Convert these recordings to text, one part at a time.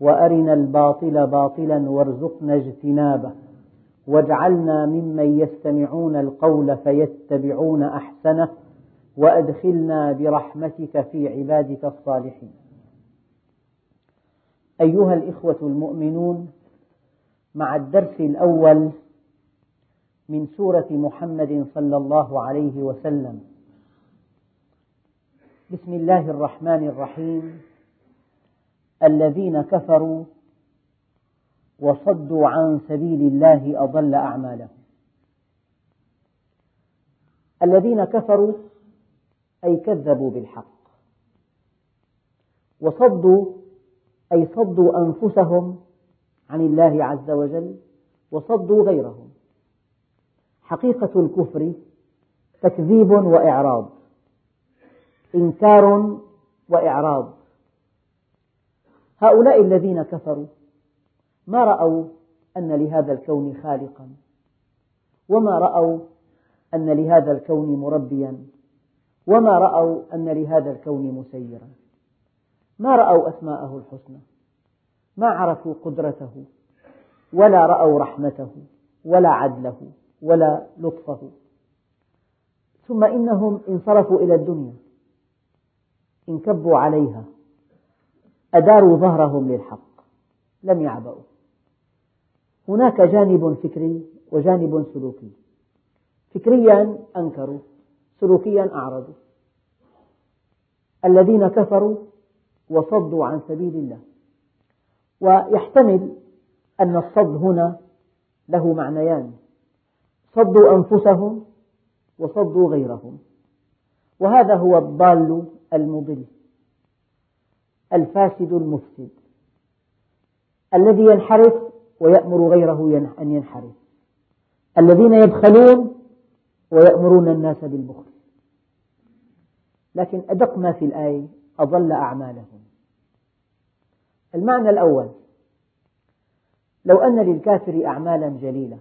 وأرنا الباطل باطلا وارزقنا اجتنابه. واجعلنا ممن يستمعون القول فيتبعون أحسنه وأدخلنا برحمتك في عبادك الصالحين. أيها الإخوة المؤمنون مع الدرس الأول من سورة محمد صلى الله عليه وسلم. بسم الله الرحمن الرحيم. الذين كفروا وصدوا عن سبيل الله أضل أعمالهم. الذين كفروا أي كذبوا بالحق. وصدوا أي صدوا أنفسهم عن الله عز وجل وصدوا غيرهم. حقيقة الكفر تكذيب وإعراض إنكار وإعراض. هؤلاء الذين كفروا ما رأوا أن لهذا الكون خالقا؟ وما رأوا أن لهذا الكون مربيا؟ وما رأوا أن لهذا الكون مسيرا؟ ما رأوا أسماءه الحسنى؟ ما عرفوا قدرته؟ ولا رأوا رحمته؟ ولا عدله؟ ولا لطفه؟ ثم إنهم انصرفوا إلى الدنيا انكبوا عليها أداروا ظهرهم للحق لم يعبأوا. هناك جانب فكري وجانب سلوكي. فكريا أنكروا سلوكيا أعرضوا. الذين كفروا وصدوا عن سبيل الله. ويحتمل أن الصد هنا له معنيان. صدوا أنفسهم وصدوا غيرهم. وهذا هو الضال المضل. الفاسد المفسد الذي ينحرف ويأمر غيره أن ينحرف. الذين يبخلون ويأمرون الناس بالبخل. لكن أدق ما في الآية أضل أعمالهم. المعنى الأول لو أن للكافر أعمالا جليلة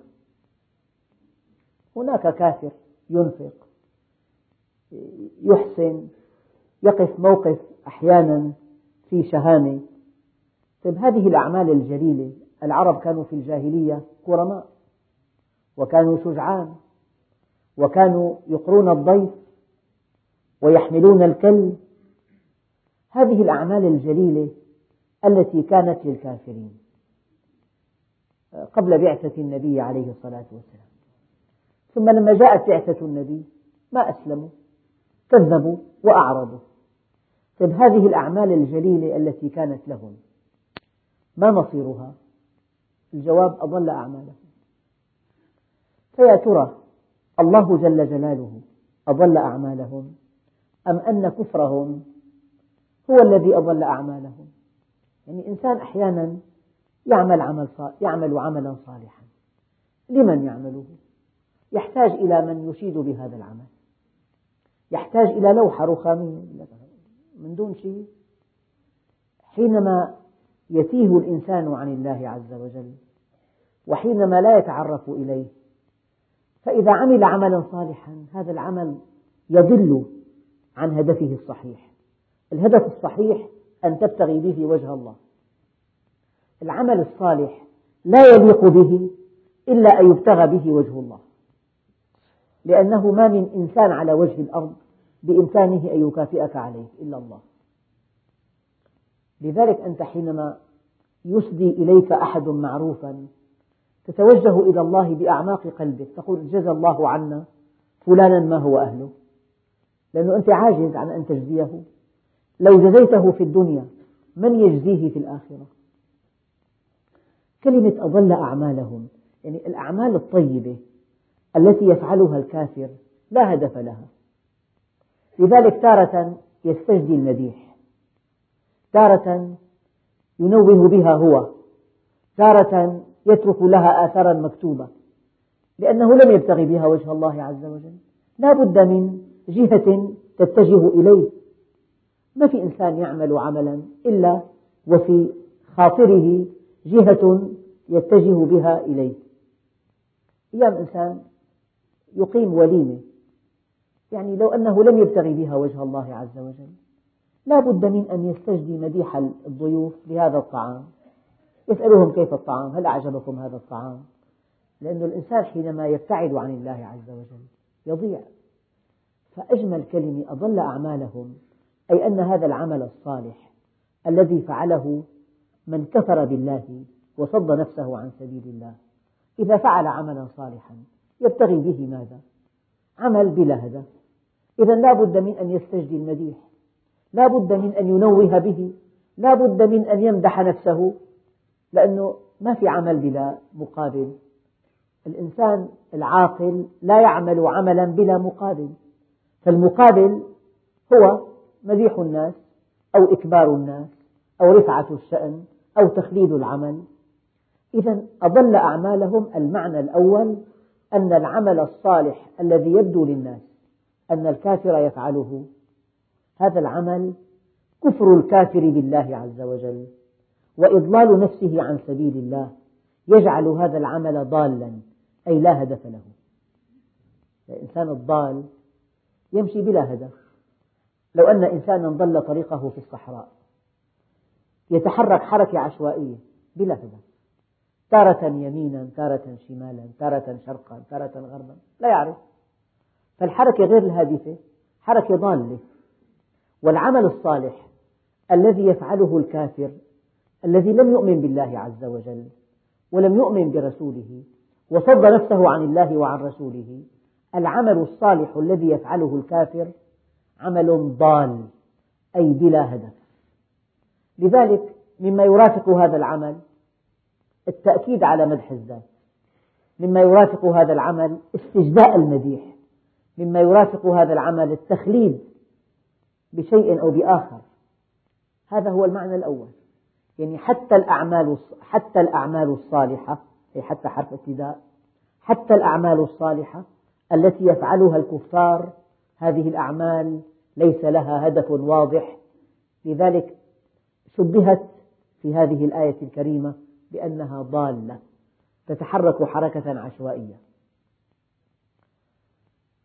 هناك كافر ينفق يحسن يقف موقف أحيانا في شهامة طيب هذه الأعمال الجليلة العرب كانوا في الجاهلية كرماء وكانوا شجعان وكانوا يقرون الضيف ويحملون الكل. هذه الأعمال الجليلة التي كانت للكافرين قبل بعثة النبي عليه الصلاة والسلام. ثم لما جاءت بعثة النبي ما أسلموا كذبوا وأعرضوا. طيب هذه الأعمال الجليلة التي كانت لهم ما مصيرها؟ الجواب أضل أعمالهم. فيا ترى الله جل جلاله أضل أعمالهم أم أن كفرهم هو الذي أضل أعمالهم؟ يعني إنسان أحيانا يعمل عمل يعمل عملا صالحا. لمن يعمله؟ يحتاج إلى من يشيد بهذا العمل. يحتاج إلى لوحة رخامية. من دون شيء حينما يتيه الإنسان عن الله عز وجل وحينما لا يتعرف إليه فإذا عمل عملا صالحا هذا العمل يضل عن هدفه الصحيح. الهدف الصحيح أن تبتغي به وجه الله. العمل الصالح لا يليق به إلا أن يبتغى به وجه الله. لأنه ما من إنسان على وجه الأرض بإمكانه أن يكافئك عليه إلا الله. لذلك أنت حينما يسدي إليك أحد معروفا تتوجه إلى الله بأعماق قلبك تقول جزى الله عنا فلانا ما هو أهله. لأنه أنت عاجز عن أن تجزيه. لو جزيته في الدنيا من يجزيه في الآخرة؟ كلمة أضل أعمالهم يعني الأعمال الطيبة التي يفعلها الكافر لا هدف لها. لذلك تارة يستجدي المديح. تارة ينوه بها هو. تارة يترك لها آثارا مكتوبة. لأنه لم يبتغي بها وجه الله عز وجل. لا بد من جهة تتجه إليه. ما في إنسان يعمل عملا إلا وفي خاطره جهة يتجه بها إليه. أيام إنسان يقيم وليمة. يعني لو أنه لم يبتغي بها وجه الله عز وجل لا بد من أن يستجدي مديح الضيوف لهذا الطعام. يسألهم كيف الطعام هل أعجبكم هذا الطعام؟ لأن الإنسان حينما يبتعد عن الله عز وجل يضيع. فأجمل كلمة أضل أعمالهم أي أن هذا العمل الصالح الذي فعله من كفر بالله وصد نفسه عن سبيل الله إذا فعل عملا صالحا يبتغي به ماذا؟ عمل بلا هدف. إذا لا بد من أن يستجدي المديح. لا بد من أن ينوه به. لا بد من أن يمدح نفسه. لأنه ما في عمل بلا مقابل. الإنسان العاقل لا يعمل عملا بلا مقابل. فالمقابل هو مديح الناس أو إكبار الناس أو رفعة الشأن أو تخليد العمل. إذا أضل أعمالهم المعنى الأول أن العمل الصالح الذي يبدو للناس أن الكافر يفعله. هذا العمل كفر الكافر بالله عز وجل وإضلال نفسه عن سبيل الله. يجعل هذا العمل ضالا أي لا هدف له. الإنسان الضال يمشي بلا هدف. لو أن إنسانا ضل طريقه في الصحراء يتحرك حركة عشوائية بلا هدف. تارة يمينا تارة شمالا تارة شرقا تارة غربا لا يعرف. فالحركة غير الهادفة حركة ضالة. والعمل الصالح الذي يفعله الكافر الذي لم يؤمن بالله عز وجل ولم يؤمن برسوله وصد نفسه عن الله وعن رسوله العمل الصالح الذي يفعله الكافر عمل ضال أي بلا هدف. لذلك مما يرافق هذا العمل التأكيد على مدح الذات. مما يرافق هذا العمل استجداء المديح. مما يرافق هذا العمل التخليد بشيء أو بآخر. هذا هو المعنى الأول. يعني حتى الأعمال حتى الأعمال الصالحة أي حتى حرف ابتداء حتى الأعمال الصالحة التي يفعلها الكفار هذه الأعمال ليس لها هدف واضح. لذلك شبهت في هذه الآية الكريمة بأنها ضالة تتحرك حركة عشوائية.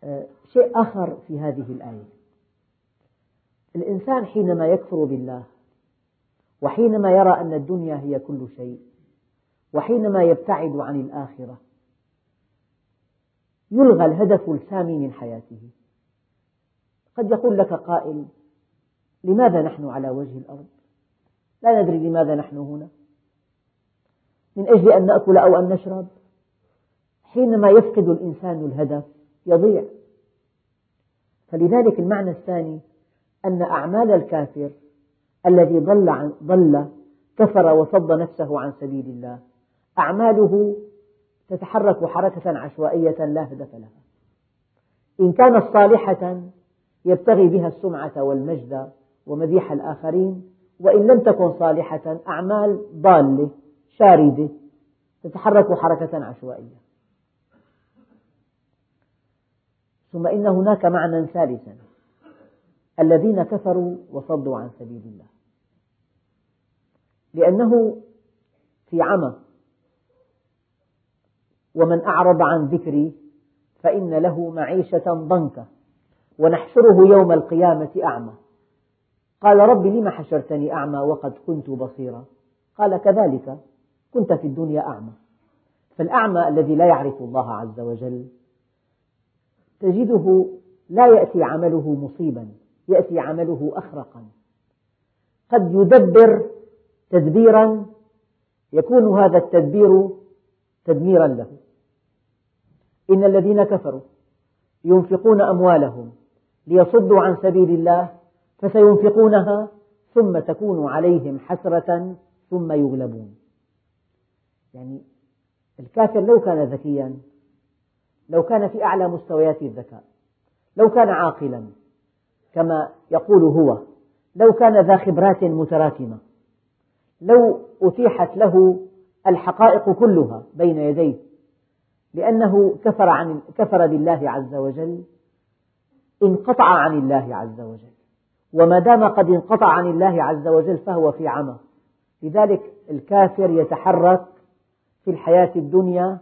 آه، شيء آخر في هذه الآية. الإنسان حينما يكفر بالله وحينما يرى أن الدنيا هي كل شيء وحينما يبتعد عن الآخرة يلغى الهدف السامي من حياته. قد يقول لك قائل لماذا نحن على وجه الأرض؟ لا ندري لماذا نحن هنا. من أجل أن نأكل أو أن نشرب. حينما يفقد الإنسان الهدف يضيع. فلذلك المعنى الثاني أن أعمال الكافر الذي ضل, عن ضل كفر وصد نفسه عن سبيل الله أعماله تتحرك حركة عشوائية لا هدف لها. إن كانت صالحة يبتغي بها السمعة والمجد ومديح الآخرين وإن لم تكن صالحة أعمال ضالة. شاردة تتحرك حركة عشوائية. ثم إن هناك معنى ثالثا. الذين كفروا وصدوا عن سبيل الله. لأنه في عمى. ومن أعرض عن ذكري فإن له معيشة ضنكا. ونحشره يوم القيامة أعمى. قال رب لم حشرتني أعمى وقد كنت بصيرا؟ قال كذلك. كنت في الدنيا أعمى. فالأعمى الذي لا يعرف الله عز وجل تجده لا يأتي عمله مصيبا يأتي عمله أخرقا. قد يدبر تدبيرا يكون هذا التدبير تدميرا له. إن الذين كفروا ينفقون أموالهم ليصدوا عن سبيل الله فسينفقونها ثم تكون عليهم حسرة ثم يغلبون. يعني الكافر لو كان ذكيا لو كان في أعلى مستويات الذكاء لو كان عاقلا كما يقول هو لو كان ذا خبرات متراكمة لو أتيحت له الحقائق كلها بين يديه لأنه كفر, عن كفر بالله عز وجل انقطع عن الله عز وجل. وما دام قد انقطع عن الله عز وجل فهو في عمى. لذلك الكافر يتحرك في الحياة الدنيا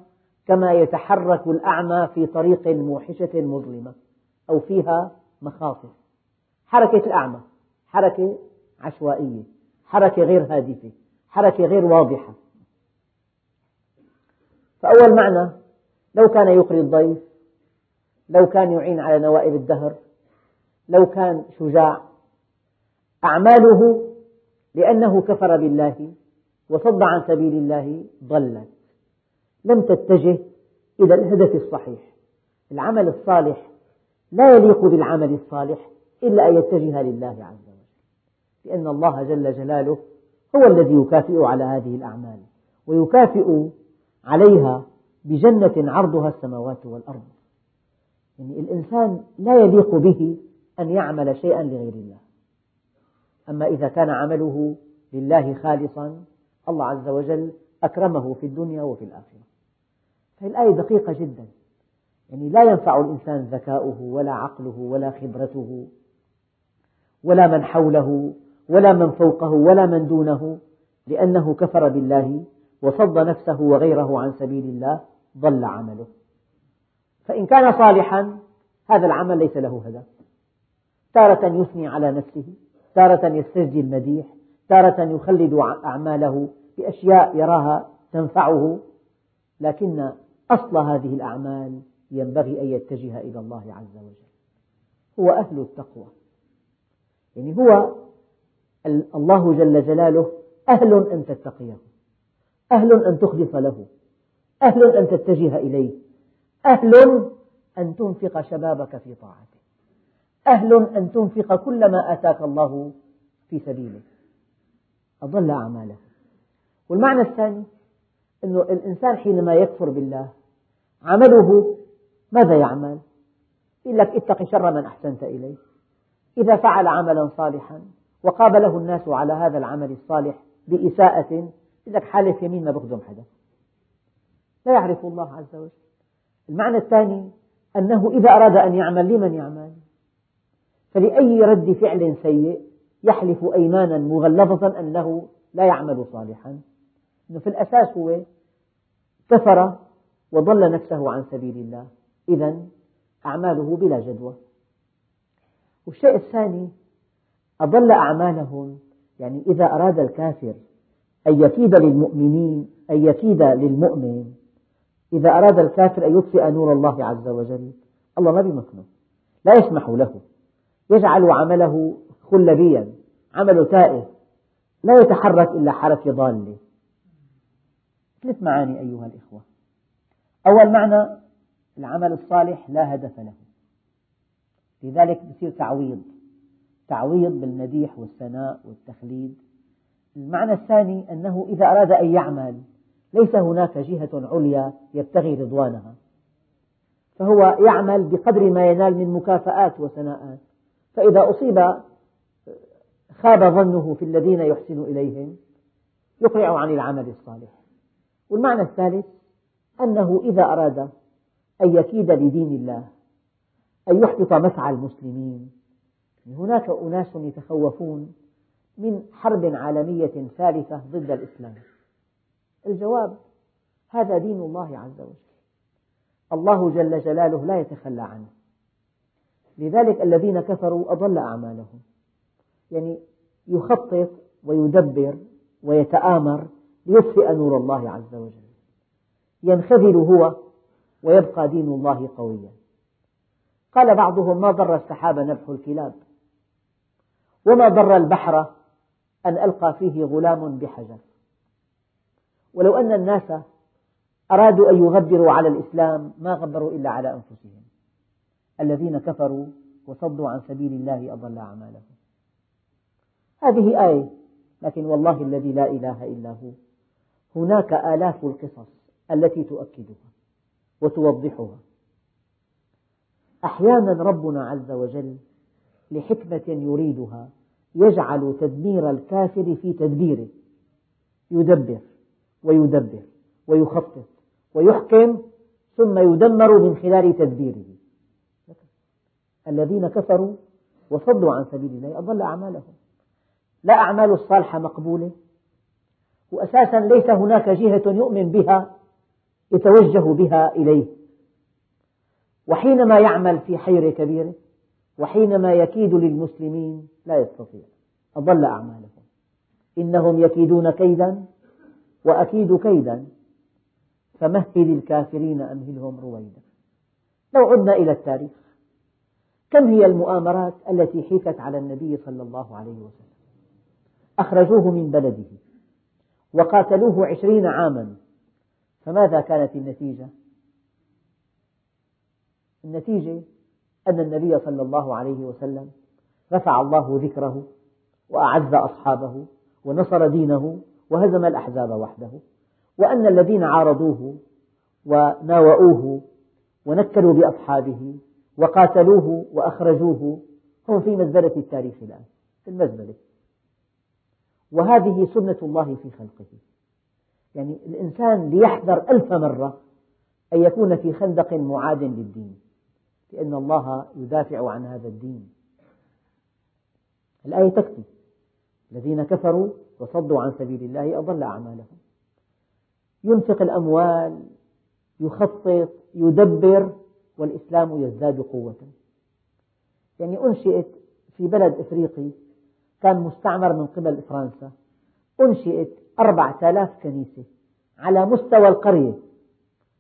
كما يتحرك الأعمى في طريق موحشة مظلمة أو فيها مخاطر. حركة الأعمى حركة عشوائية حركة غير هادفة حركة غير واضحة. فأول معنى لو كان يقري الضيف لو كان يعين على نوائب الدهر لو كان شجاع أعماله لأنه كفر بالله وصد عن سبيل الله ضلت لم تتجه إلى الهدف الصحيح. العمل الصالح لا يليق بالعمل الصالح إلا أن يتجه لله عز وجل. لأن الله جل جلاله هو الذي يكافئ على هذه الأعمال ويكافئ عليها بجنة عرضها السماوات والأرض. يعني الإنسان لا يليق به أن يعمل شيئا لغير الله. أما إذا كان عمله لله خالصا الله عز وجل أكرمه في الدنيا وفي الآخرة. فالآية دقيقة جدا. يعني لا ينفع الإنسان ذكاؤه ولا عقله ولا خبرته ولا من حوله ولا من فوقه ولا من دونه لأنه كفر بالله وصد نفسه وغيره عن سبيل الله ضل عمله. فإن كان صالحا هذا العمل ليس له هدف. تارة يثني على نفسه تارة يستجدي المديح تارة يخلد أعماله بأشياء يراها تنفعه لكن أصل هذه الأعمال ينبغي أن يتجه إلى الله عز وجل. هو أهل التقوى. يعني هو الله جل جلاله أهل أن تتقيه أهل أن تخلص له أهل أن تتجه إليه أهل أن تنفق شبابك في طاعته أهل أن تنفق كل ما آتاك الله في سبيله. أضل أعماله والمعنى الثاني أن الإنسان حينما يكفر بالله عمله ماذا يعمل؟ يقول لك اتق شر من أحسنت إليه. إذا فعل عملا صالحا وقابله الناس على هذا العمل الصالح بإساءة يقول لك حالف يمين ما بخدم حدا. لا يعرف الله عز وجل. المعنى الثاني أنه إذا أراد أن يعمل لمن يعمل؟ فلأي رد فعل سيء يحلف أيمانا مغلظة أنه لا يعمل صالحا. في الأساس هو كفر وضل نفسه عن سبيل الله. إذا أعماله بلا جدوى. والشيء الثاني أضل أعمالهم يعني إذا أراد الكافر أن يكيد للمؤمنين أن يكيد للمؤمن إذا أراد الكافر أن يطفئ نور الله عز وجل الله ما بيمكنه لا يسمح له. يجعل عمله خلبيا عمله تائه لا يتحرك إلا حركة ضالة. ثلاث معاني أيها الإخوة. أول معنى العمل الصالح لا هدف له. لذلك يصير تعويض تعويض بالمديح والثناء والتخليد. المعنى الثاني أنه إذا أراد أن يعمل ليس هناك جهة عليا يبتغي رضوانها. فهو يعمل بقدر ما ينال من مكافآت وثناءات. فإذا أصيب خاب ظنه في الذين يحسن إليهم يقلع عن العمل الصالح. والمعنى الثالث أنه إذا أراد أن يكيد لدين الله أن يحبط مسعى المسلمين. هناك أناس يتخوفون من حرب عالمية ثالثة ضد الإسلام. الجواب هذا دين الله عز وجل. الله جل جلاله لا يتخلى عنه. لذلك الذين كفروا أضل أعمالهم. يعني يخطط ويدبر ويتآمر ليطفئ نور الله عز وجل. ينخذل هو ويبقى دين الله قويا. قال بعضهم ما ضر السحاب نبح الكلاب وما ضر البحر أن ألقى فيه غلام بحجر. ولو أن الناس أرادوا أن يغبروا على الإسلام ما غبروا إلا على أنفسهم. الذين كفروا وصدوا عن سبيل الله أضل أعمالهم. هذه آية لكن والله الذي لا إله إلا هو. هناك آلاف القصص التي تؤكدها وتوضحها. أحيانا ربنا عز وجل لحكمة يريدها يجعل تدمير الكافر في تدبيره. يدبر ويدبر ويخطط ويحكم ثم يدمر من خلال تدبيره. الذين كفروا وصدوا عن سبيل الله أضل أعمالهم. لا أعمال الصالحة مقبولة. وأساسا ليس هناك جهة يؤمن بها يتوجه بها إليه. وحينما يعمل في حير كبيرة وحينما يكيد للمسلمين لا يستطيع. أضل أعمالهم. إنهم يكيدون كيدا وأكيد كيدا. فمهل الكافرين أمهلهم رويدا. لو عدنا إلى التاريخ كم هي المؤامرات التي حيكت على النبي صلى الله عليه وسلم؟ أخرجوه من بلده. وقاتلوه عشرين عاما فماذا كانت النتيجة؟ النتيجة أن النبي صلى الله عليه وسلم رفع الله ذكره وأعز أصحابه ونصر دينه وهزم الأحزاب وحده وأن الذين عارضوه وناوؤوه ونكلوا بأصحابه وقاتلوه وأخرجوه هم في مزبلة التاريخ الآن في المزبلة وهذه سنة الله في خلقه. يعني الإنسان ليحذر ألف مرة أن يكون في خندق معاد للدين لأن الله يدافع عن هذا الدين. الآية تكفي. الذين كفروا وصدوا عن سبيل الله أضل أعمالهم. ينفق الأموال يخطط يدبر والإسلام يزداد قوة. يعني أنشئت في بلد إفريقي كان مستعمر من قبل فرنسا. أنشئت أربعة آلاف كنيسة على مستوى القرية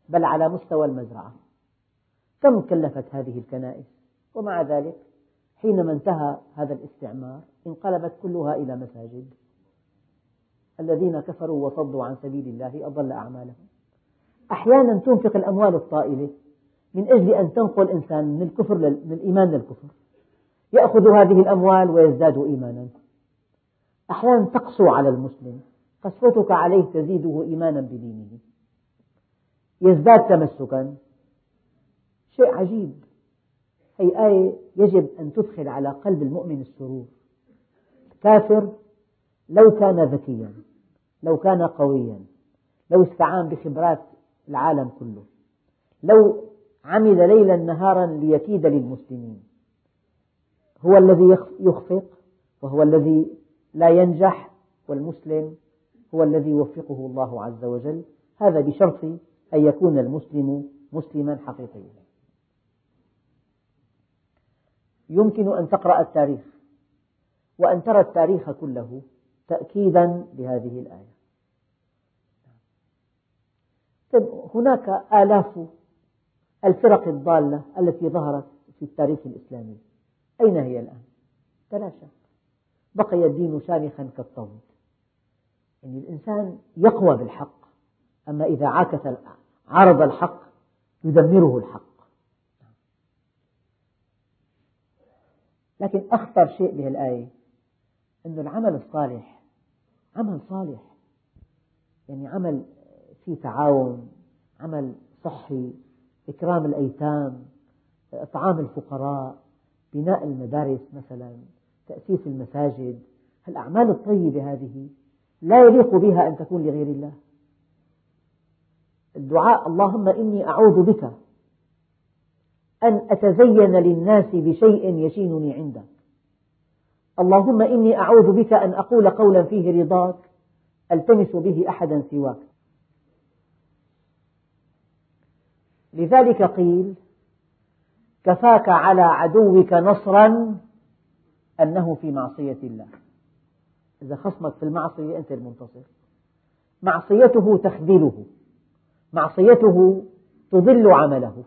بل على مستوى المزرعة. كم كلفت هذه الكنائس؟ ومع ذلك حينما انتهى هذا الاستعمار انقلبت كلها إلى مساجد. الذين كفروا وصدوا عن سبيل الله أضل أعمالهم. أحيانا تنفق الأموال الطائلة من أجل أن تنقل إنسان من الكفر من الإيمان للكفر. يأخذ هذه الأموال ويزداد إيمانا. أحيانا تقسو على المسلم قسوتك عليه تزيده إيمانا بدينه. يزداد تمسكا. شيء عجيب. هي آية يجب أن تدخل على قلب المؤمن السرور. الكافر لو كان ذكيا لو كان قويا لو استعان بخبرات العالم كله لو عمل ليلا نهارا ليكيد للمسلمين. هو الذي يخفق وهو الذي لا ينجح والمسلم هو الذي يوفقه الله عز وجل. هذا بشرط أن يكون المسلم مسلما حقيقيا. يمكن أن تقرأ التاريخ وأن ترى التاريخ كله تأكيدا لهذه الآية. طيب هناك آلاف الفرق الضالة التي ظهرت في التاريخ الإسلامي. أين هي الآن؟ تلاشى بقي الدين شامخا كالطود. يعني الإنسان يقوى بالحق أما إذا عاكس عارض الحق يدمره الحق. لكن أخطر شيء بهالآية أن العمل الصالح عمل صالح. يعني عمل فيه تعاون عمل صحي إكرام الأيتام إطعام الفقراء. بناء المدارس مثلا تأسيس المساجد الأعمال الطيبة هذه لا يليق بها أن تكون لغير الله؟ الدعاء اللهم إني أعوذ بك أن أتزين للناس بشيء يشينني عندك. اللهم إني أعوذ بك أن أقول قولا فيه رضاك ألتمس به أحدا سواك. لذلك قيل كفاك على عدوك نصرا أنه في معصية الله. إذا خصمك في المعصية أنت المنتصر. معصيته تخذله. معصيته تضل عمله.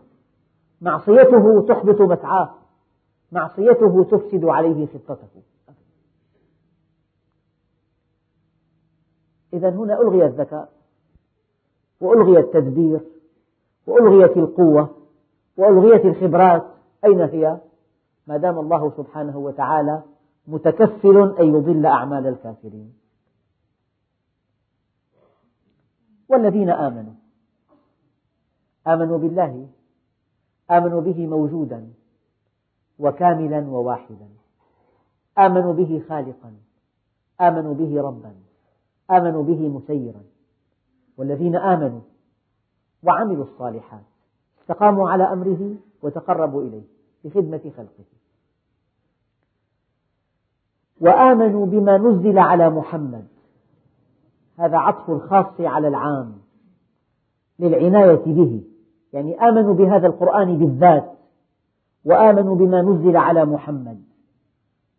معصيته تحبط مسعاه معصيته تفسد عليه خطته. إذا هنا ألغي الذكاء وألغي التدبير وألغيت القوة. وألغيت الخبرات. أين هي؟ ما دام الله سبحانه وتعالى متكفل أن يضل أعمال الكافرين. والذين آمنوا آمنوا بالله آمنوا به موجودا وكاملا وواحدا آمنوا به خالقا آمنوا به ربا آمنوا به مسيرا. والذين آمنوا وعملوا الصالحات استقاموا على أمره وتقربوا إليه بخدمة خلقه. وآمنوا بما نزل على محمد. هذا عطف الخاص على العام للعناية به. يعني آمنوا بهذا القرآن بالذات وآمنوا بما نزل على محمد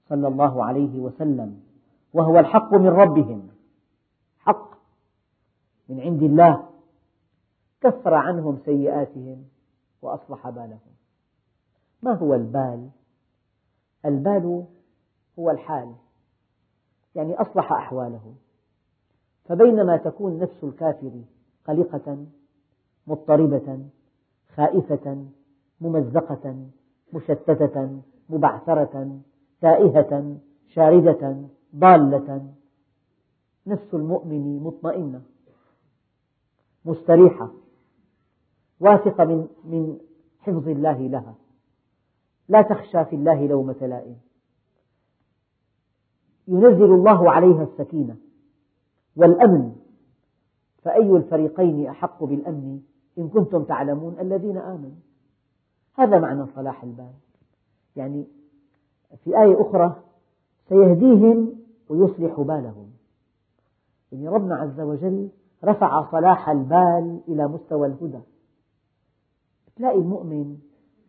صلى الله عليه وسلم وهو الحق من ربهم. حق من عند الله. كفر عنهم سيئاتهم. وأصلح بالهم. ما هو البال؟ البال هو الحال يعني أصلح أحوالهم فبينما تكون نفس الكافر قلقة مضطربة خائفة ممزقة مشتتة مبعثرة تائهة شاردة ضالة نفس المؤمن مطمئنة مستريحة. واثقة من من حفظ الله لها. لا تخشى في الله لومة لائم. ينزل الله عليها السكينة والأمن. فأي الفريقين أحق بالأمن إن كنتم تعلمون الذين آمنوا؟ هذا معنى صلاح البال يعني في آية أخرى سيهديهم ويصلح بالهم. يعني ربنا عز وجل رفع صلاح البال إلى مستوى الهدى. تلاقي المؤمن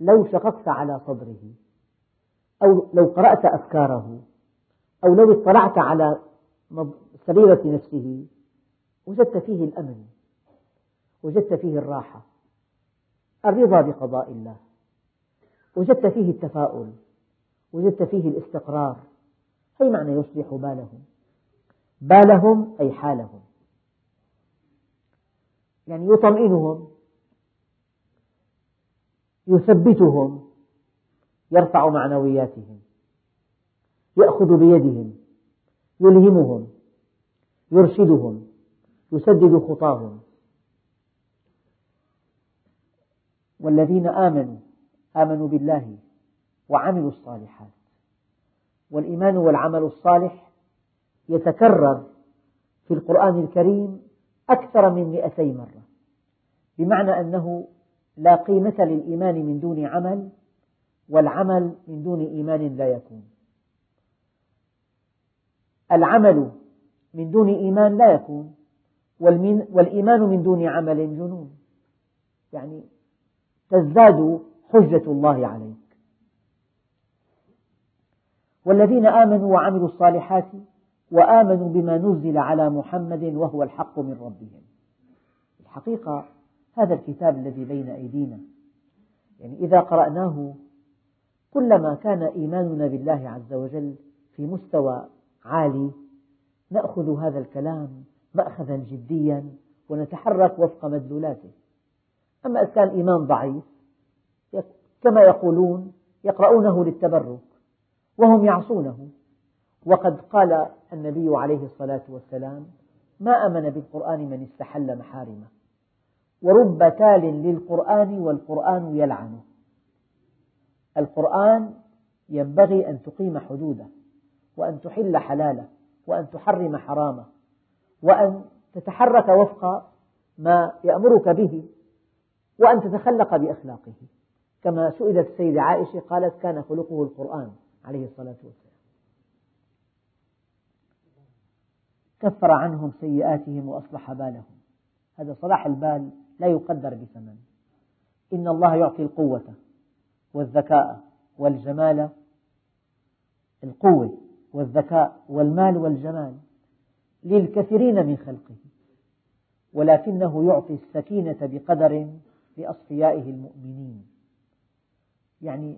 لو شققت على صدره أو لو قرأت أفكاره أو لو اطلعت على سريرة نفسه وجدت فيه الأمن وجدت فيه الراحة الرضا بقضاء الله وجدت فيه التفاؤل وجدت فيه الاستقرار أي معنى يصلح بالهم. بالهم أي حالهم. يعني يطمئنهم يثبتهم يرفع معنوياتهم يأخذ بيدهم يلهمهم يرشدهم يسدد خطاهم. والذين آمنوا آمنوا بالله وعملوا الصالحات. والإيمان والعمل الصالح يتكرر في القرآن الكريم أكثر من مئتي مرة. بمعنى أنه لا قيمة للإيمان من دون عمل والعمل من دون إيمان لا يكون. العمل من دون إيمان لا يكون والإيمان من دون عمل جنون. يعني تزداد حجة الله عليك. والذين آمنوا وعملوا الصالحات وآمنوا بما نزل على محمد وهو الحق من ربهم. الحقيقة هذا الكتاب الذي بين أيدينا. يعني إذا قرأناه كلما كان إيماننا بالله عز وجل في مستوى عالي نأخذ هذا الكلام مأخذا جديا ونتحرك وفق مدلولاته. أما إذا كان الإيمان ضعيف كما يقولون يقرؤونه للتبرك وهم يعصونه. وقد قال النبي عليه الصلاة والسلام ما أمن بالقرآن من استحل محارمه. ورب تال للقرآن والقرآن يلعنه. القرآن ينبغي أن تقيم حدوده وأن تحل حلاله وأن تحرم حرامه وأن تتحرك وفق ما يأمرك به وأن تتخلق بأخلاقه. كما سئلت السيدة عائشة قالت كان خلقه القرآن عليه الصلاة والسلام. كفر عنهم سيئاتهم وأصلح بالهم. هذا صلاح البال لا يقدر بثمن. إن الله يعطي القوة والذكاء والجمال. القوة والذكاء والمال والجمال للكثيرين من خلقه. ولكنه يعطي السكينة بقدر لأصفيائه المؤمنين. يعني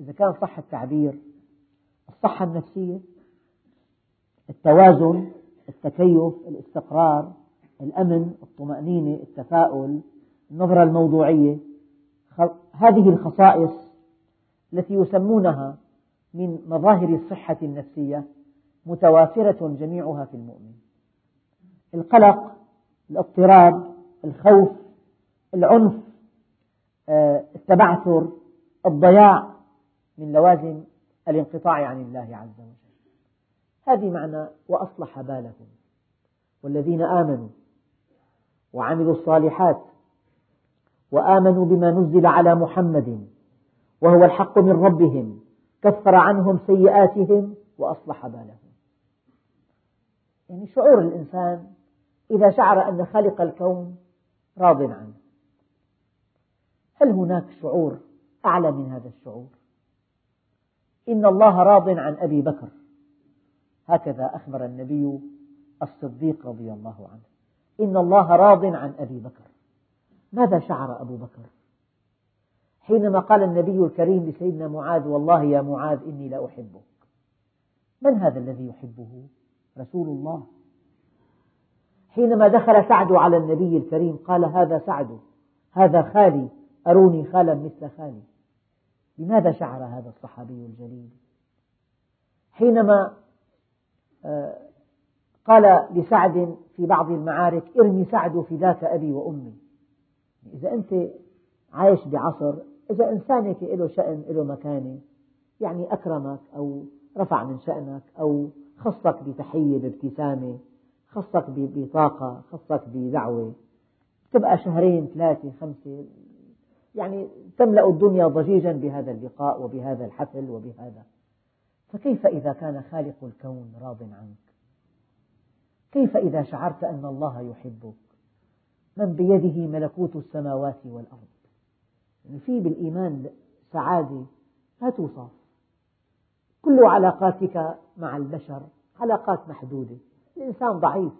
إذا كان صح التعبير الصحة النفسية التوازن التكيف الاستقرار الأمن الطمأنينة التفاؤل النظرة الموضوعية هذه الخصائص التي يسمونها من مظاهر الصحة النفسية متوافرة جميعها في المؤمن. القلق الاضطراب الخوف العنف آه، التبعثر الضياع من لوازم الانقطاع عن الله عز وجل. هذه معنى وأصلح بالهم والذين آمنوا وعملوا الصالحات وآمنوا بما نزل على محمد وهو الحق من ربهم كفر عنهم سيئاتهم وأصلح بالهم. يعني شعور الإنسان إذا شعر أن خالق الكون راض عنه. هل هناك شعور أعلى من هذا الشعور؟ إن الله راض عن أبي بكر. هكذا أخبر النبي الصديق رضي الله عنه. إن الله راض عن أبي بكر. ماذا شعر أبو بكر؟ حينما قال النبي الكريم لسيدنا معاذ والله يا معاذ إني لأحبك من هذا الذي يحبه؟ رسول الله. حينما دخل سعد على النبي الكريم قال هذا سعد هذا خالي أروني خالا مثل خالي. لماذا شعر هذا الصحابي الجليل؟ حينما آه، قال لسعد في بعض المعارك ارمي سعد فداك أبي وأمي. إذا أنت عايش بعصر إذا إنسان له شأن له مكانة يعني أكرمك أو رفع من شأنك أو خصك بتحية بابتسامة خصك بطاقة خصك بدعوة. تبقى شهرين ثلاثة خمسة. يعني تملأ الدنيا ضجيجا بهذا اللقاء وبهذا الحفل وبهذا. فكيف إذا كان خالق الكون راض عنك؟ كيف إذا شعرت أن الله يحبك؟ من بيده ملكوت السماوات والأرض. يعني في بالإيمان سعادة لا توصف. كل علاقاتك مع البشر علاقات محدودة. الإنسان ضعيف.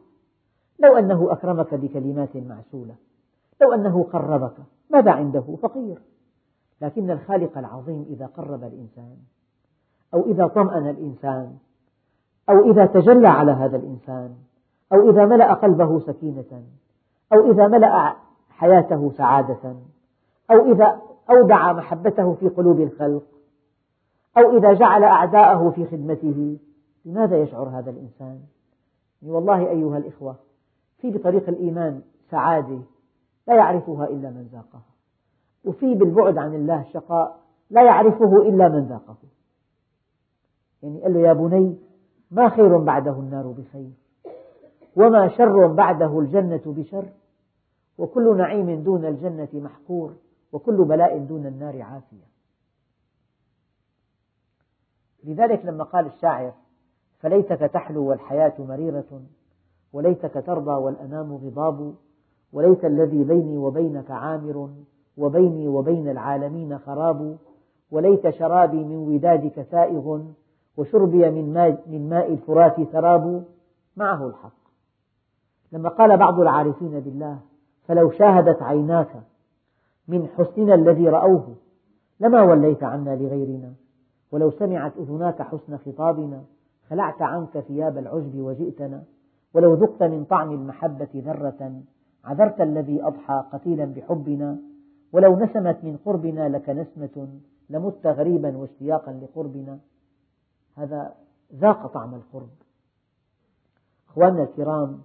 لو أنه أكرمك بكلمات معسولة لو أنه قربك ماذا عنده؟ فقير. لكن الخالق العظيم إذا قرب الإنسان أو إذا طمأن الإنسان أو إذا تجلى على هذا الإنسان أو إذا ملأ قلبه سكينة أو إذا ملأ حياته سعادة أو إذا أودع محبته في قلوب الخلق أو إذا جعل أعداءه في خدمته. لماذا يشعر هذا الإنسان؟ والله أيها الإخوة في بطريق الإيمان سعادة لا يعرفها إلا من ذاقها وفي بالبعد عن الله شقاء لا يعرفه إلا من ذاقه. يعني قال له يا بني ما خير بعده النار بخير؟ وما شر بعده الجنة بشر. وكل نعيم دون الجنة محقور. وكل بلاء دون النار عافية. لذلك لما قال الشاعر فليتك تحلو والحياة مريرة وليتك ترضى والأنام غضاب وليت الذي بيني وبينك عامر وبيني وبين العالمين خراب وليت شرابي من ودادك سائغ وشربي من ماء, الفرات سراب. معه الحق. لما قال بعض العارفين بالله فلو شاهدت عيناك من حسننا الذي رأوه لما وليت عنا لغيرنا؟ ولو سمعت أذناك حسن خطابنا خلعت عنك ثياب العجب وجئتنا؟ ولو ذقت من طعم المحبة ذرة عذرت الذي أضحى قتيلا بحبنا؟ ولو نسمت من قربنا لك نسمة لمت غريبا واشتياقا لقربنا؟ هذا ذاق طعم القرب. أخواننا الكرام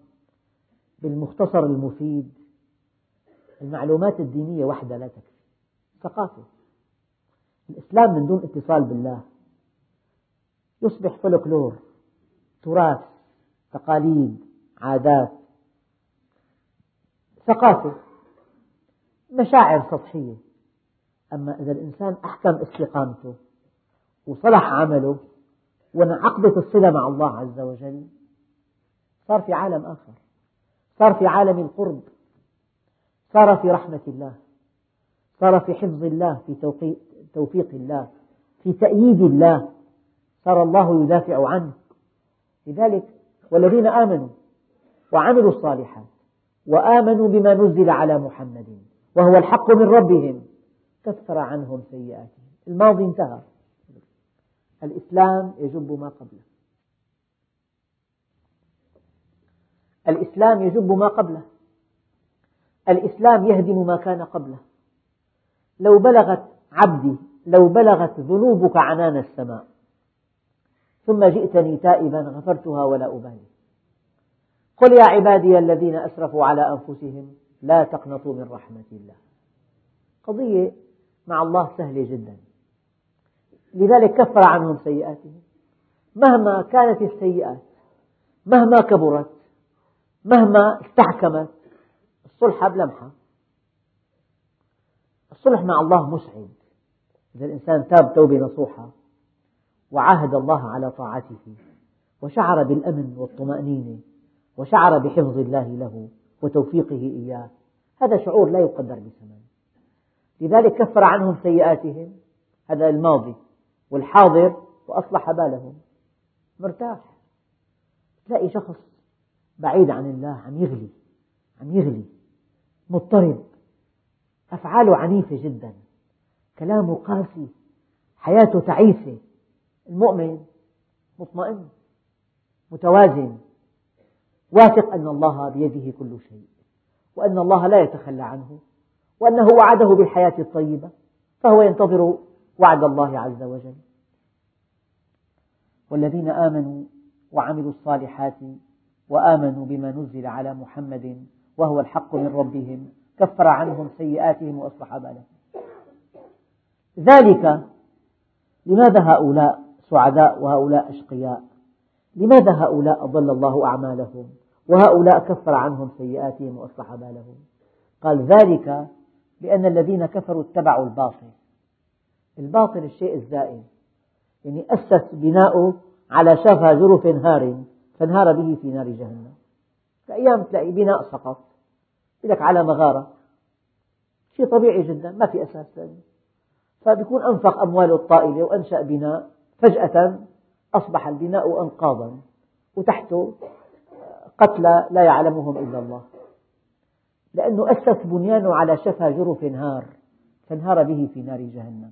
بالمختصر المفيد. المعلومات الدينية وحدها لا تكفي. ثقافة. الإسلام من دون اتصال بالله. يصبح فولكلور تراث تقاليد عادات. ثقافة. مشاعر سطحية. أما إذا الإنسان أحكم استقامته وصلح عمله وانعقدت الصلة مع الله عز وجل صار في عالم آخر. صار في عالم القرب صار في رحمة الله صار في حفظ الله في توفيق الله في تأييد الله صار الله يدافع عنه لذلك والذين آمنوا وعملوا الصالحات وآمنوا بما نزل على محمد وهو الحق من ربهم كفر عنهم سيئاتهم. الماضي انتهى. الإسلام يجب ما قبله. الإسلام يجب ما قبله. الإسلام يهدم ما كان قبله. لو بلغت عبدي لو بلغت ذنوبك عنان السماء. ثم جئتني تائبا غفرتها ولا أبالي. قل يا عبادي الذين أسرفوا على أنفسهم لا تقنطوا من رحمة الله. قضية مع الله سهلة جدا. لذلك كفر عنهم سيئاتهم. مهما كانت السيئات مهما كبرت مهما استحكمت. الصلح بلمحة الصلح مع الله مسعد. إذا الإنسان تاب توبة نصوحة وعاهد الله على طاعته وشعر بالأمن والطمأنينة وشعر بحفظ الله له وتوفيقه إياه. هذا شعور لا يقدر بثمن. لذلك كفر عنهم سيئاتهم. هذا الماضي والحاضر وأصلح بالهم. مرتاح. تلاقي شخص بعيد عن الله عم يغلي عم يغلي مضطرب. أفعاله عنيفة جدا. كلامه قاسي. حياته تعيسة. المؤمن مطمئن متوازن. واثق أن الله بيده كل شيء وأن الله لا يتخلى عنه وأنه وعده بالحياة الطيبة فهو ينتظر وعد الله عز وجل. والذين آمنوا وعملوا الصالحات وآمنوا بما نزل على محمد وهو الحق من ربهم كفر عنهم سيئاتهم وأصلح بالهم. ذلك لماذا هؤلاء سعداء وهؤلاء أشقياء؟ لماذا هؤلاء أضل الله أعمالهم؟ وهؤلاء كفر عنهم سيئاتهم وأصلح بالهم. قال ذلك لأن الذين كفروا اتبعوا الباطل. الباطل الشيء الزائل. يعني أسس بناؤه على شفا جرف هار. فانهار به في نار جهنم. أيام تلاقي بناء سقط. لك على مغارة شيء طبيعي جدا ما في أساس له فبيكون أنفق أمواله الطائلة وأنشأ بناء. فجأة أصبح البناء أنقاضا. وتحته قتلى لا يعلمهم إلا الله. لأنه أسس بنيانه على شفا جرف هار. فانهار به في نار جهنم.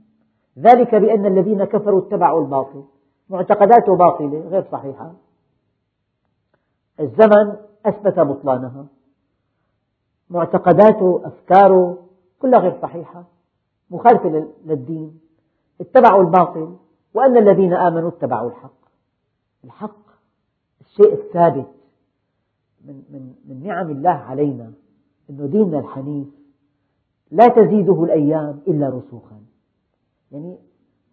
ذلك بأن الذين كفروا اتبعوا الباطل. معتقداته باطلة غير صحيحة. الزمن أثبت بطلانها معتقداته أفكاره كلها غير صحيحة مخالفة للدين اتبعوا الباطل وأن الذين آمنوا اتبعوا الحق. الحق الشيء الثابت من, من, من نعم الله علينا أن ديننا الحنيف لا تزيده الأيام إلا رسوخا. يعني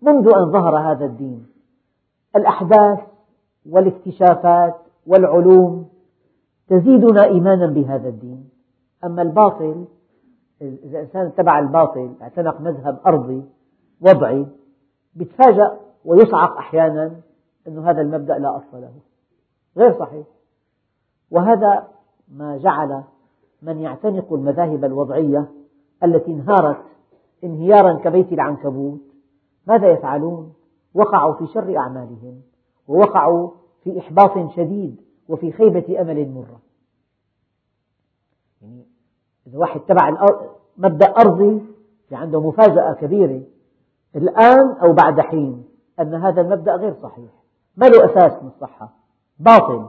منذ أن ظهر هذا الدين الأحداث والاكتشافات والعلوم تزيدنا إيمانا بهذا الدين. أما الباطل إذا الإنسان اتبع الباطل اعتنق مذهب أرضي وضعي يتفاجأ ويصعق أحيانا أن هذا المبدأ لا أصل له. غير صحيح. وهذا ما جعل من يعتنق المذاهب الوضعية التي انهارت انهيارا كبيت العنكبوت. ماذا يفعلون؟ وقعوا في شر أعمالهم ووقعوا في إحباط شديد وفي خيبة أمل مرة. يعني إذا واحد تبع مبدأ أرضي في عنده مفاجأة كبيرة الآن أو بعد حين أن هذا المبدأ غير صحيح. ما له أساس من الصحة. باطل.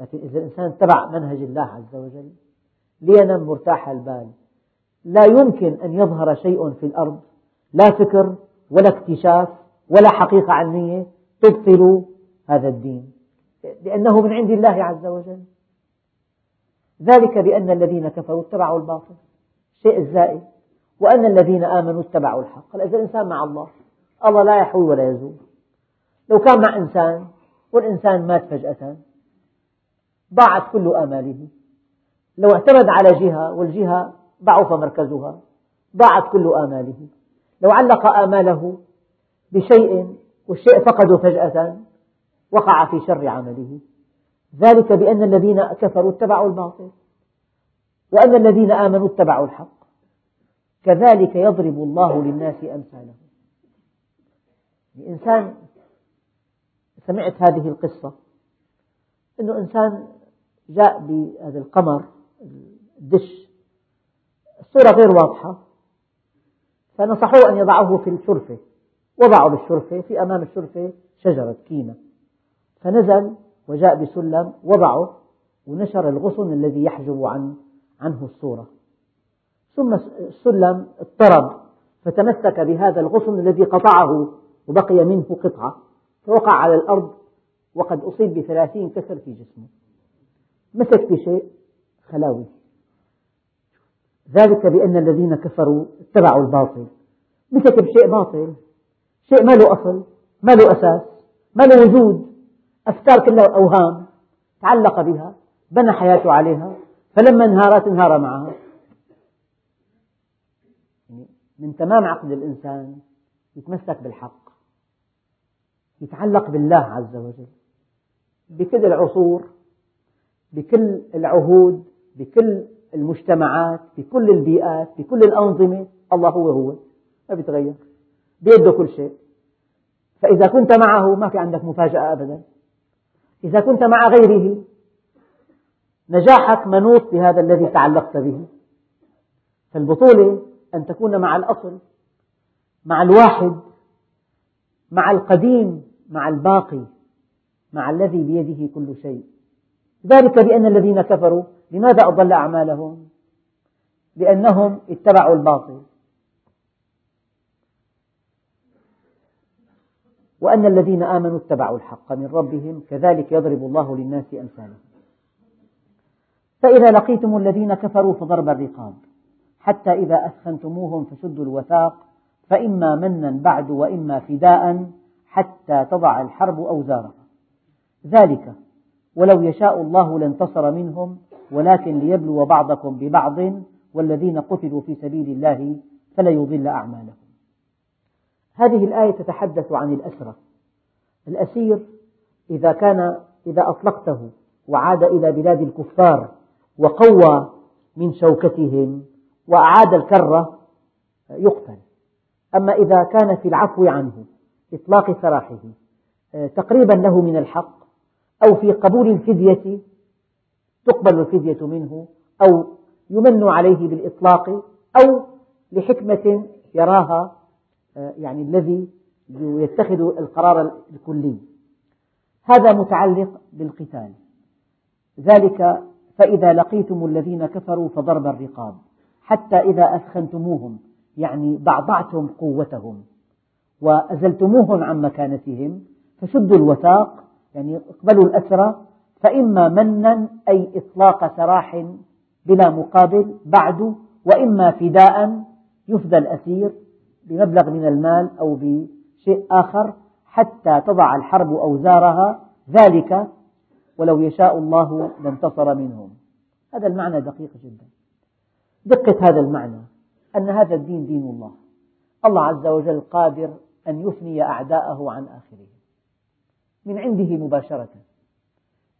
لكن إذا الإنسان اتبع منهج الله عز وجل لينم مرتاح البال. لا يمكن أن يظهر شيء في الأرض لا فكر ولا اكتشاف ولا حقيقة علمية تبطل هذا الدين. لأنه من عند الله عز وجل. ذلك بأن الذين كفروا اتبعوا الباطل. الشيء الزائد. وأن الذين آمنوا اتبعوا الحق. إذا الإنسان مع الله. الله لا يحوي ولا يزول. لو كان مع إنسان والإنسان مات فجأة ضاعت كل آماله. لو اعتمد على جهة والجهة ضعف مركزها ضاعت كل آماله. لو علق آماله بشيء والشيء فقده فجأة وقع في شر عمله. ذلك بأن الذين كفروا اتبعوا الباطل وأن الذين آمنوا اتبعوا الحق. كذلك يضرب الله للناس أمثالهم. إنسان سمعت هذه القصة أنه إنسان جاء بهذا القمر الدش الصورة غير واضحة. فنصحوه أن يضعه في الشرفة. وضعه بالشرفة في أمام الشرفة شجرة كيمة فنزل وجاء بسلم وضعه ونشر الغصن الذي يحجب عن عنه الصورة. ثم السلم اضطرب فتمسك بهذا الغصن الذي قطعه وبقي منه قطعة فوقع على الأرض وقد أصيب بثلاثين كسر في جسمه. مسك بشيء خلاوي. ذلك بأن الذين كفروا اتبعوا الباطل. مسك بشيء باطل. شيء ما له أصل ما له أساس ما له وجود. أفكار كلها أوهام تعلق بها بنى حياته عليها فلما انهارت انهار معها. يعني من تمام عقل الإنسان يتمسك بالحق يتعلق بالله عز وجل بكل العصور بكل العهود بكل المجتمعات بكل البيئات بكل الأنظمة. الله هو هو ما بيتغير بيده كل شيء. فإذا كنت معه ما في عندك مفاجأة أبدا. إذا كنت مع غيره نجاحك منوط بهذا الذي تعلقت به. فالبطولة أن تكون مع الأصل مع الواحد مع القديم مع الباقي مع الذي بيده كل شيء. ذلك بأن الذين كفروا لماذا أضل أعمالهم؟ لأنهم اتبعوا الباطل. وأن الذين آمنوا اتبعوا الحق من ربهم كذلك يضرب الله للناس أمثالهم. فإذا لقيتم الذين كفروا فضرب الرقاب. حتى إذا أثخنتموهم فشدوا الوثاق فإما منا بعد وإما فداء حتى تضع الحرب أوزارها. ذلك ولو يشاء الله لانتصر منهم ولكن ليبلو بعضكم ببعض والذين قتلوا في سبيل الله فلا يضل أعمالهم. هذه الآية تتحدث عن الأسرة الأسير إذا كان إذا أطلقته وعاد إلى بلاد الكفار وقوى من شوكتهم وأعاد الكرة يقتل. أما إذا كان في العفو عنه إطلاق سراحه تقريبا له من الحق أو في قبول الفدية تقبل الفدية منه أو يمن عليه بالإطلاق أو لحكمة يراها يعني الذي يتخذ القرار الكلي. هذا متعلق بالقتال. ذلك فإذا لقيتم الذين كفروا فضرب الرقاب. حتى إذا أثخنتموهم يعني ضعضعتم قوتهم. وأزلتموهم عن مكانتهم فشدوا الوثاق يعني اقبلوا الأسرى فإما منا أي إطلاق سراح بلا مقابل بعد وإما فداء يفدى الأسير. بمبلغ من المال أو بشيء آخر حتى تضع الحرب أوزارها ذلك ولو يشاء الله لانتصر منهم. هذا المعنى دقيق جدا. دقة هذا المعنى أن هذا الدين دين الله. الله عز وجل قادر أن يفني أعداءه عن آخرهم. من عنده مباشرة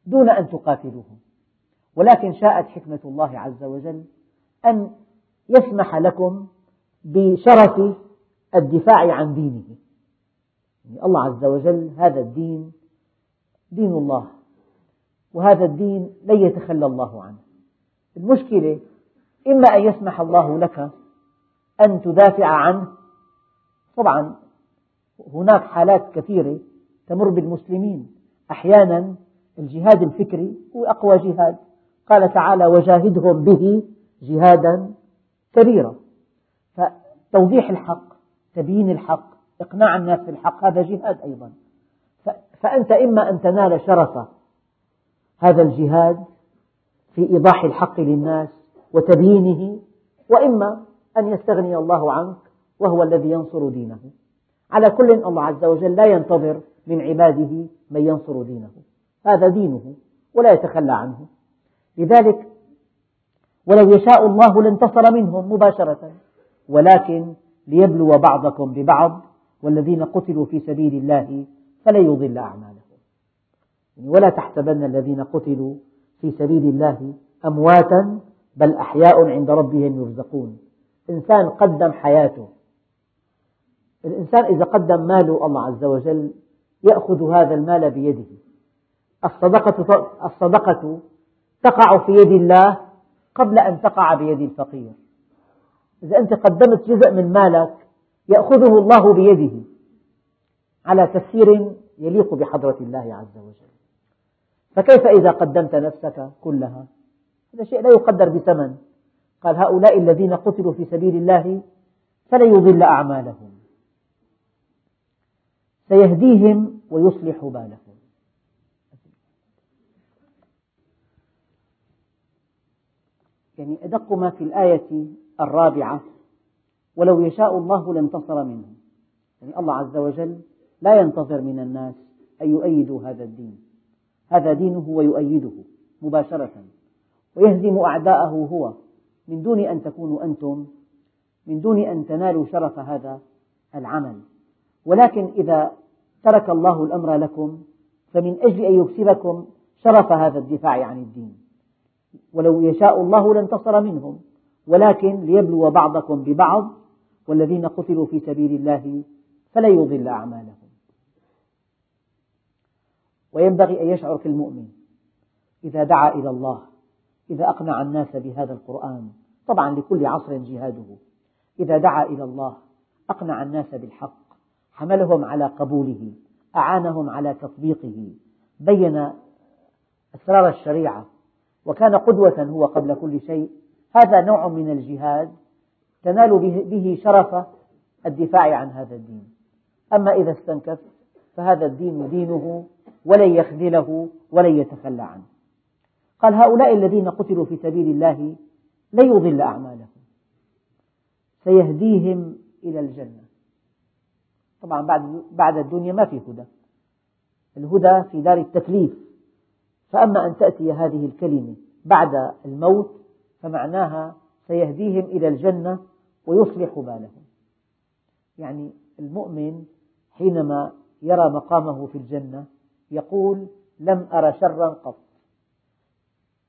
دون أن تقاتلوهم. ولكن شاءت حكمة الله عز وجل أن يسمح لكم بشرف الدفاع عن دينه. يعني الله عز وجل هذا الدين دين الله وهذا الدين لن يتخلى الله عنه. المشكلة إما أن يسمح الله لك أن تدافع عنه طبعا هناك حالات كثيرة تمر بالمسلمين. أحيانا الجهاد الفكري هو أقوى جهاد. قال تعالى وجاهدهم به جهادا كبيرا. فتوضيح الحق تبيين الحق إقناع الناس بالحق هذا جهاد أيضا. فأنت إما أن تنال شرف هذا الجهاد في إيضاح الحق للناس وتبيينه وإما أن يستغني الله عنك وهو الذي ينصر دينه. على كل الله عز وجل لا ينتظر من عباده من ينصر دينه. هذا دينه ولا يتخلى عنه. لذلك ولو يشاء الله لانتصر منهم مباشرة ولكن ليبلو بعضكم ببعض والذين قتلوا في سبيل الله فلن يضل أعمالهم. ولا تحسبن الذين قتلوا في سبيل الله أمواتا بل أحياء عند ربهم يرزقون. إنسان قدم حياته. الإنسان إذا قدم ماله الله عز وجل يأخذ هذا المال بيده. الصدقة, الصدقة تقع في يد الله قبل أن تقع بيد الفقير. إذا أنت قدمت جزء من مالك يأخذه الله بيده على تفسير يليق بحضرة الله عز وجل. فكيف إذا قدمت نفسك كلها؟ هذا شيء لا يقدر بثمن. قال هؤلاء الذين قتلوا في سبيل الله فلن يضل أعمالهم. سيهديهم ويصلح بالهم. يعني أدق ما في الآية الرابعة. ولو يشاء الله لانتصر منهم. يعني الله عز وجل لا ينتظر من الناس أن يؤيدوا هذا الدين. هذا دينه ويؤيده مباشرة. ويهزم أعداءه هو. من دون أن تكونوا أنتم من دون أن تنالوا شرف هذا العمل. ولكن إذا ترك الله الأمر لكم فمن أجل أن يكسبكم شرف هذا الدفاع عن الدين. ولو يشاء الله لانتصر منهم. ولكن ليبلو بعضكم ببعض والذين قتلوا في سبيل الله فلا يضل أعمالهم. وينبغي أن يشعر في المؤمن إذا دعا إلى الله إذا أقنع الناس بهذا القرآن طبعا لكل عصر جهاده. إذا دعا إلى الله أقنع الناس بالحق حملهم على قبوله أعانهم على تطبيقه بين أسرار الشريعة وكان قدوة هو قبل كل شيء هذا نوع من الجهاد تنال به شرف الدفاع عن هذا الدين. أما إذا استنكف فهذا الدين دينه ولن يخذله ولن يتخلى عنه. قال هؤلاء الذين قتلوا في سبيل الله لن يضل أعمالهم. سيهديهم إلى الجنة. طبعا بعد بعد الدنيا ما في هدى. الهدى في دار التكليف. فأما أن تأتي هذه الكلمة بعد الموت فمعناها سيهديهم إلى الجنة ويصلح بالهم. يعني المؤمن حينما يرى مقامه في الجنة يقول لم أر شرا قط.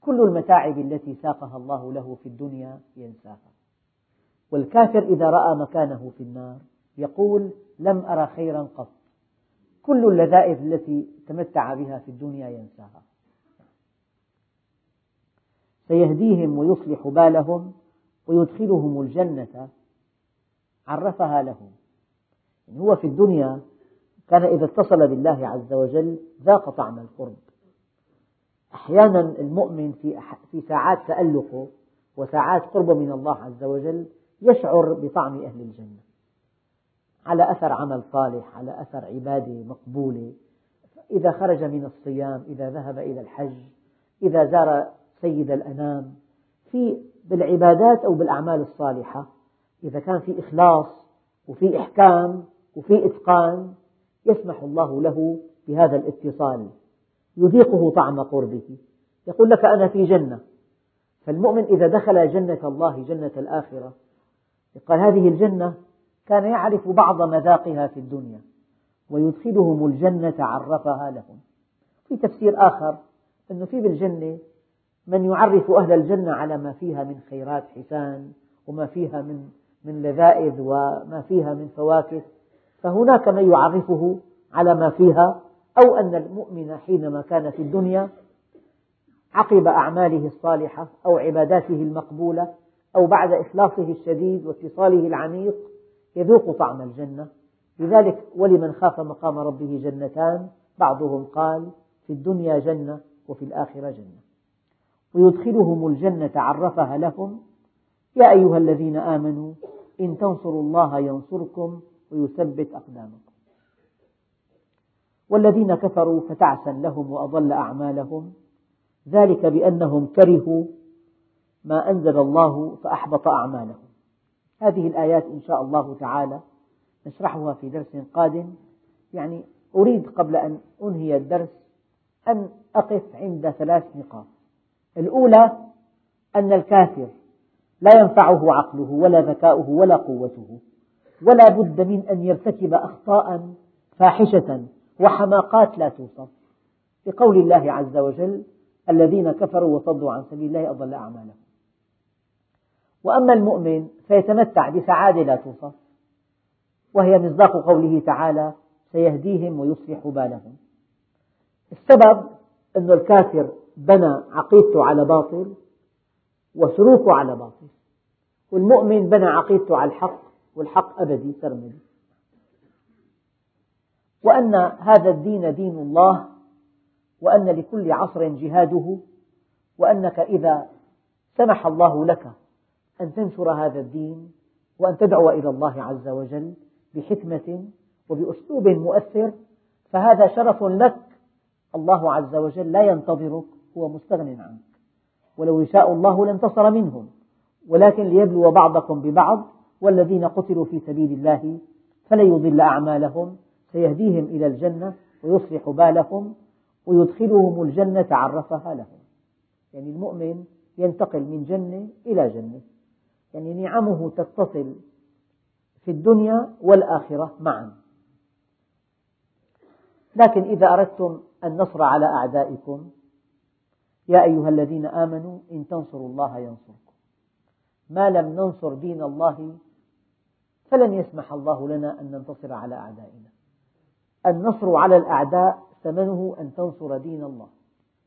كل المتاعب التي ساقها الله له في الدنيا ينساها. والكافر إذا رأى مكانه في النار يقول لم أر خيرا قط. كل اللذائذ التي تمتع بها في الدنيا ينساها. سيهديهم ويصلح بالهم ويدخلهم الجنة. عرفها لهم. يعني هو في الدنيا كان إذا اتصل بالله عز وجل ذاق طعم القرب. أحيانا المؤمن في ساعات تألقه وساعات قربه من الله عز وجل يشعر بطعم أهل الجنة. على أثر عمل صالح على أثر عبادة مقبولة. إذا خرج من الصيام إذا ذهب إلى الحج إذا زار سيد الأنام في بالعبادات أو بالأعمال الصالحة إذا كان في إخلاص وفي إحكام وفي إتقان يسمح الله له بهذا الاتصال يذيقه طعم قربه يقول لك أنا في جنة فالمؤمن إذا دخل جنة الله جنة الآخرة قال هذه الجنة كان يعرف بعض مذاقها في الدنيا ويدخلهم الجنة عرفها لهم. في تفسير آخر أنه في بالجنة من يعرف أهل الجنة على ما فيها من خيرات حسان وما فيها من من لذائذ وما فيها من فواكه. فهناك من يعرفه على ما فيها أو أن المؤمن حينما كان في الدنيا عقب أعماله الصالحة أو عباداته المقبولة أو بعد إخلاصه الشديد واتصاله العميق يذوق طعم الجنة. لذلك ولمن خاف مقام ربه جنتان بعضهم قال في الدنيا جنة وفي الآخرة جنة. ويدخلهم الجنة عرفها لهم يا أيها الذين آمنوا إن تنصروا الله ينصركم ويثبت أقدامكم. والذين كفروا فتعسا لهم وأضل أعمالهم ذلك بأنهم كرهوا ما أنزل الله فأحبط أعمالهم. هذه الآيات إن شاء الله تعالى نشرحها في درس قادم. يعني أريد قبل أن أنهي الدرس أن أقف عند ثلاث نقاط. الأولى أن الكافر لا ينفعه عقله ولا ذكاؤه ولا قوته ولا بد من أن يرتكب أخطاء فاحشة وحماقات لا توصف. لقول الله عز وجل الذين كفروا وصدوا عن سبيل الله أضل أعمالهم. وأما المؤمن فيتمتع بسعادة لا توصف وهي مصداق قوله تعالى سيهديهم ويصلح بالهم. السبب أن الكافر بنى عقيدته على باطل وسلوكه على باطل. والمؤمن بنى عقيدته على الحق والحق أبدي سرمدي وأن هذا الدين دين الله وأن لكل عصر جهاده وأنك إذا سمح الله لك أن تنشر هذا الدين وأن تدعو إلى الله عز وجل بحكمة وبأسلوب مؤثر فهذا شرف لك. الله عز وجل لا ينتظرك. هو مستغن عنك. ولو يشاء الله لانتصر منهم. ولكن ليبلو بعضكم ببعض والذين قتلوا في سبيل الله فلن يضل أعمالهم. سيهديهم إلى الجنة ويصلح بالهم ويدخلهم الجنة عرفها لهم. يعني المؤمن ينتقل من جنة إلى جنة. يعني نعمه تتصل في الدنيا والآخرة معا. لكن إذا أردتم النصر على أعدائكم يا أيها الذين آمنوا إن تنصروا الله ينصركم. ما لم ننصر دين الله فلن يسمح الله لنا أن ننتصر على أعدائنا. النصر على الأعداء ثمنه أن تنصر دين الله.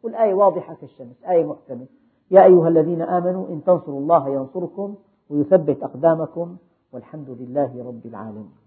والآية واضحة كالشمس آية محكمة. يا أيها الذين آمنوا إن تنصروا الله ينصركم ويثبت أقدامكم والحمد لله رب العالمين.